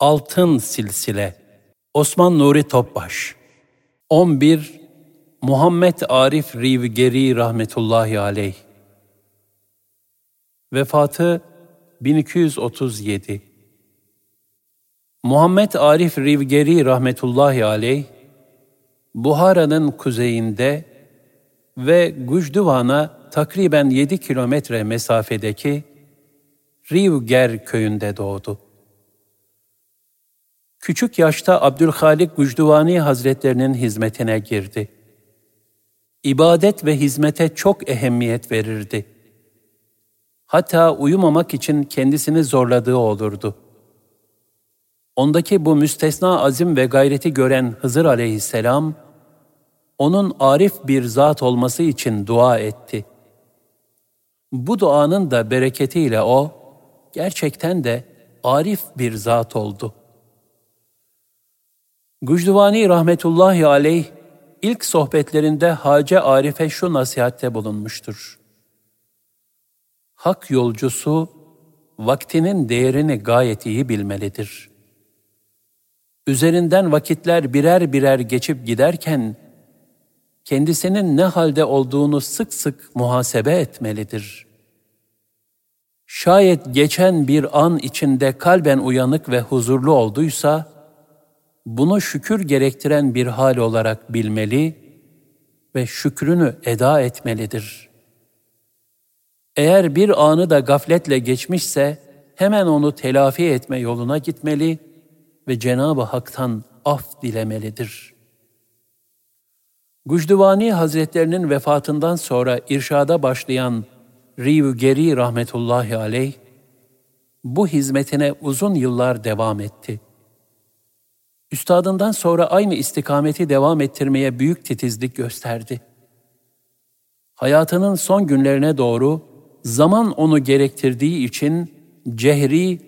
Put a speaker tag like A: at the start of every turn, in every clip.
A: Altın Silsile. Osman Nuri Topbaş. 11 Muhammed Arif Rivgeri rahmetullahi aleyh. Vefatı 1237 Muhammed Arif Rivgeri rahmetullahi aleyh Buhara'nın kuzeyinde ve Gucduvan'a takriben 7 kilometre mesafedeki Rivger köyünde doğdu. Küçük yaşta Abdülhalik Gucduvani Hazretlerinin hizmetine girdi. İbadet ve hizmete çok ehemmiyet verirdi. Hatta uyumamak için kendisini zorladığı olurdu. Ondaki bu müstesna azim ve gayreti gören Hızır aleyhisselam, onun arif bir zat olması için dua etti. Bu duanın da bereketiyle o, gerçekten de arif bir zat oldu. Gücduvani rahmetullahi aleyh ilk sohbetlerinde Hace Arif'e şu nasihatte bulunmuştur. Hak yolcusu vaktinin değerini gayet iyi bilmelidir. Üzerinden vakitler birer birer geçip giderken kendisinin ne halde olduğunu sık sık muhasebe etmelidir. Şayet geçen bir an içinde kalben uyanık ve huzurlu olduysa, bunu şükür gerektiren bir hal olarak bilmeli ve şükrünü eda etmelidir. Eğer bir anı da gafletle geçmişse hemen onu telafi etme yoluna gitmeli ve Cenab-ı Hak'tan af dilemelidir. Gucduvani Hazretlerinin vefatından sonra irşada başlayan Rivgeri rahmetullahi aleyh, bu hizmetine uzun yıllar devam etti.'' Üstadından sonra aynı istikameti devam ettirmeye büyük titizlik gösterdi. Hayatının son günlerine doğru zaman onu gerektirdiği için cehri,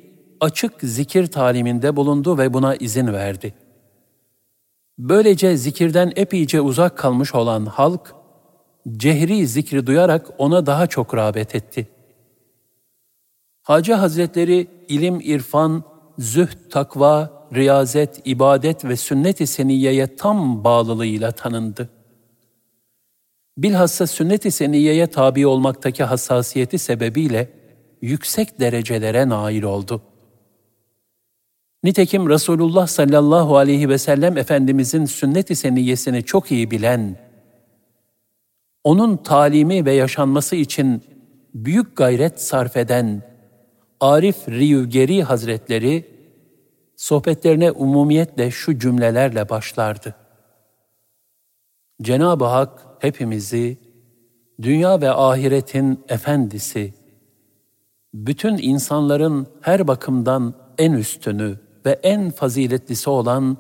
A: açık zikir taliminde bulundu ve buna izin verdi. Böylece zikirden epeyce uzak kalmış olan halk, cehri zikri duyarak ona daha çok rağbet etti. Hacı Hazretleri ilim, irfan, zühd, takva, riyazet, ibadet ve sünnet-i seniyeye tam bağlılığıyla tanındı. Bilhassa sünnet-i seniyeye tabi olmaktaki hassasiyeti sebebiyle yüksek derecelere nail oldu. Nitekim Resulullah sallallahu aleyhi ve sellem Efendimizin sünnet-i seniyesini çok iyi bilen, onun talimi ve yaşanması için büyük gayret sarf eden Arif Riyügeri Hazretleri, sohbetlerine umumiyetle şu cümlelerle başlardı. Cenab-ı Hak hepimizi dünya ve ahiretin efendisi, bütün insanların her bakımdan en üstünü ve en faziletlisi olan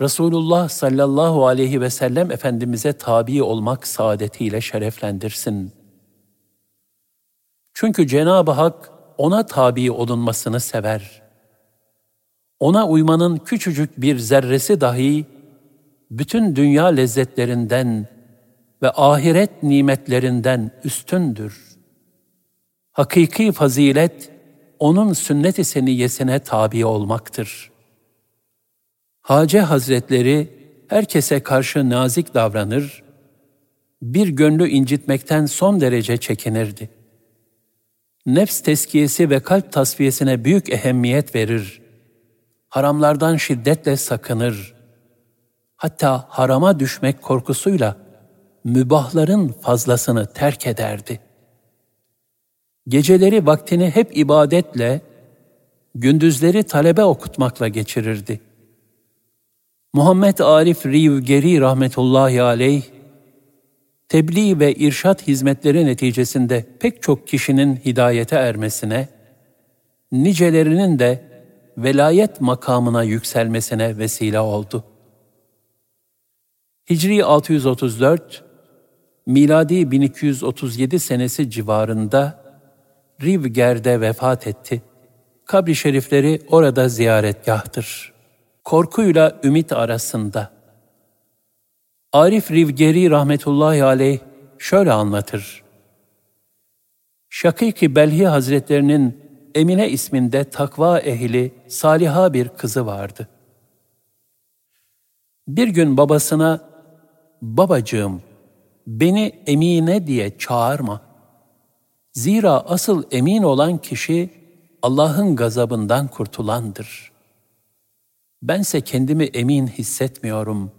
A: Resulullah sallallahu aleyhi ve sellem Efendimiz'e tabi olmak saadetiyle şereflendirsin. Çünkü Cenab-ı Hak ona tabi olunmasını sever.'' Ona uymanın küçücük bir zerresi dahi bütün dünya lezzetlerinden ve ahiret nimetlerinden üstündür. Hakiki fazilet onun sünnet-i seniyesine tabi olmaktır. Hace Hazretleri herkese karşı nazik davranır, bir gönlü incitmekten son derece çekinirdi. Nefs teskiyesi ve kalp tasfiyesine büyük ehemmiyet verir haramlardan şiddetle sakınır. Hatta harama düşmek korkusuyla mübahların fazlasını terk ederdi. Geceleri vaktini hep ibadetle, gündüzleri talebe okutmakla geçirirdi. Muhammed Arif Rivgeri rahmetullahi aleyh, tebliğ ve irşat hizmetleri neticesinde pek çok kişinin hidayete ermesine, nicelerinin de velayet makamına yükselmesine vesile oldu. Hicri 634, miladi 1237 senesi civarında Rivger'de vefat etti. Kabri şerifleri orada ziyaretgahtır. Korkuyla ümit arasında. Arif Rivgeri rahmetullahi aleyh şöyle anlatır. Şakiki Belhi Hazretlerinin Emine isminde takva ehli, saliha bir kızı vardı. Bir gün babasına, babacığım, beni Emine diye çağırma. Zira asıl emin olan kişi Allah'ın gazabından kurtulandır. Bense kendimi emin hissetmiyorum.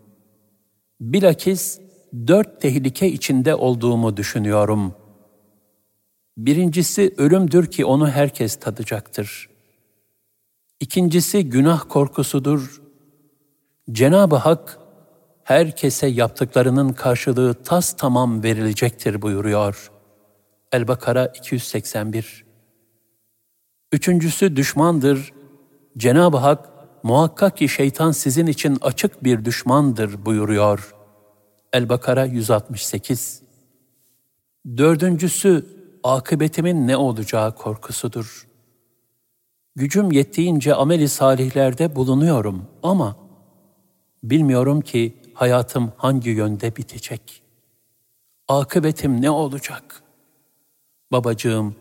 A: Bilakis dört tehlike içinde olduğumu düşünüyorum. Birincisi ölümdür ki onu herkes tadacaktır. İkincisi günah korkusudur. Cenab-ı Hak herkese yaptıklarının karşılığı tas tamam verilecektir buyuruyor. El-Bakara 281 Üçüncüsü düşmandır. Cenab-ı Hak muhakkak ki şeytan sizin için açık bir düşmandır buyuruyor. El-Bakara 168 Dördüncüsü akıbetimin ne olacağı korkusudur. Gücüm yettiğince ameli salihlerde bulunuyorum ama bilmiyorum ki hayatım hangi yönde bitecek. Akıbetim ne olacak? Babacığım,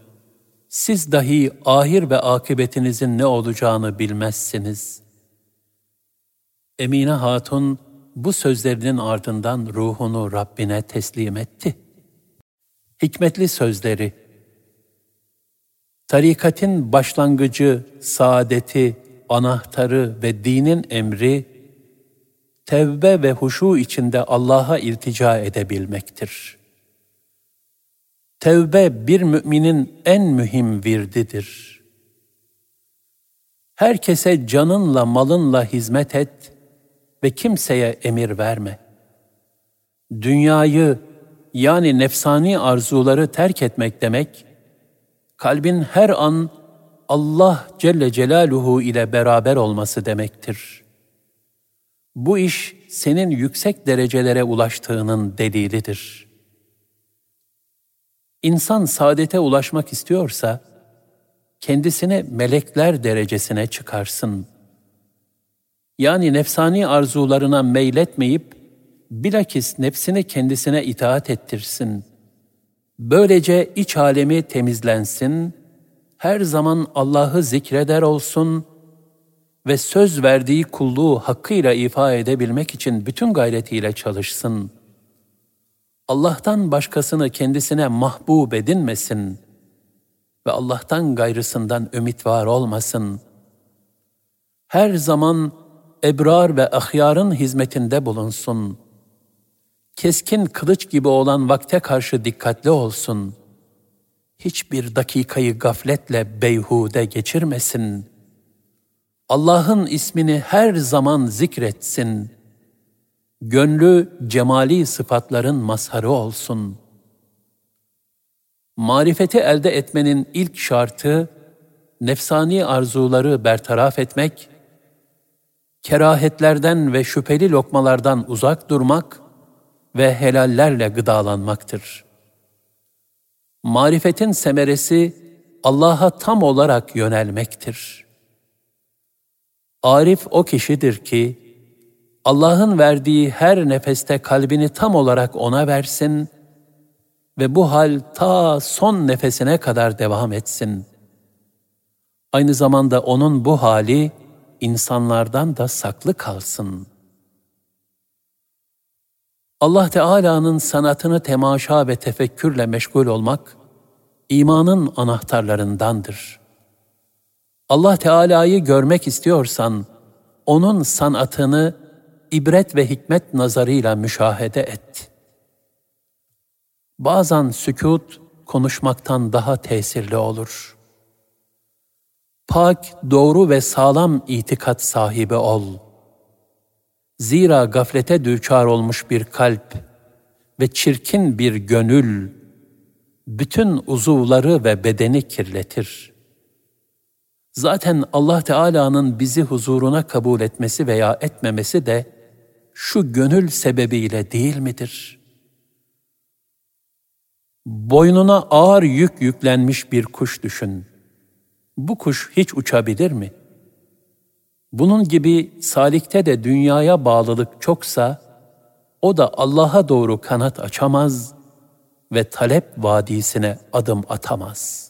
A: siz dahi ahir ve akıbetinizin ne olacağını bilmezsiniz. Emine Hatun bu sözlerinin ardından ruhunu Rabbine teslim etti. Hikmetli sözleri Tarikatin başlangıcı, saadeti, anahtarı ve dinin emri, tevbe ve huşu içinde Allah'a iltica edebilmektir.'' Tevbe bir müminin en mühim virdidir. Herkese canınla malınla hizmet et ve kimseye emir verme. Dünyayı yani nefsani arzuları terk etmek demek, kalbin her an Allah Celle Celaluhu ile beraber olması demektir. Bu iş senin yüksek derecelere ulaştığının delilidir.'' İnsan saadete ulaşmak istiyorsa, kendisine melekler derecesine çıkarsın. Yani nefsani arzularına meyletmeyip, bilakis nefsini kendisine itaat ettirsin. Böylece iç alemi temizlensin, her zaman Allah'ı zikreder olsun ve söz verdiği kulluğu hakkıyla ifa edebilmek için bütün gayretiyle çalışsın.'' Allah'tan başkasını kendisine mahbub edinmesin ve Allah'tan gayrısından ümit var olmasın. Her zaman ebrar ve ahyarın hizmetinde bulunsun. Keskin kılıç gibi olan vakte karşı dikkatli olsun. Hiçbir dakikayı gafletle beyhude geçirmesin. Allah'ın ismini her zaman zikretsin.'' Gönlü cemali sıfatların mazharı olsun. Marifeti elde etmenin ilk şartı, nefsani arzuları bertaraf etmek, kerahetlerden ve şüpheli lokmalardan uzak durmak ve helallerle gıdalanmaktır. Marifetin semeresi Allah'a tam olarak yönelmektir. Arif o kişidir ki, Allah'ın verdiği her nefeste kalbini tam olarak ona versin ve bu hal ta son nefesine kadar devam etsin. Aynı zamanda onun bu hali insanlardan da saklı kalsın. Allah Teala'nın sanatını temaşa ve tefekkürle meşgul olmak imanın anahtarlarındandır. Allah Teala'yı görmek istiyorsan onun sanatını ibret ve hikmet nazarıyla müşahede et. Bazen sükut konuşmaktan daha tesirli olur. Pak, doğru ve sağlam itikat sahibi ol. Zira gaflete düçar olmuş bir kalp ve çirkin bir gönül, bütün uzuvları ve bedeni kirletir.'' Zaten Allah Teala'nın bizi huzuruna kabul etmesi veya etmemesi de şu gönül sebebiyle değil midir? Boynuna ağır yük yüklenmiş bir kuş düşün. Bu kuş hiç uçabilir mi? Bunun gibi salikte de dünyaya bağlılık çoksa, o da Allah'a doğru kanat açamaz ve talep vadisine adım atamaz.''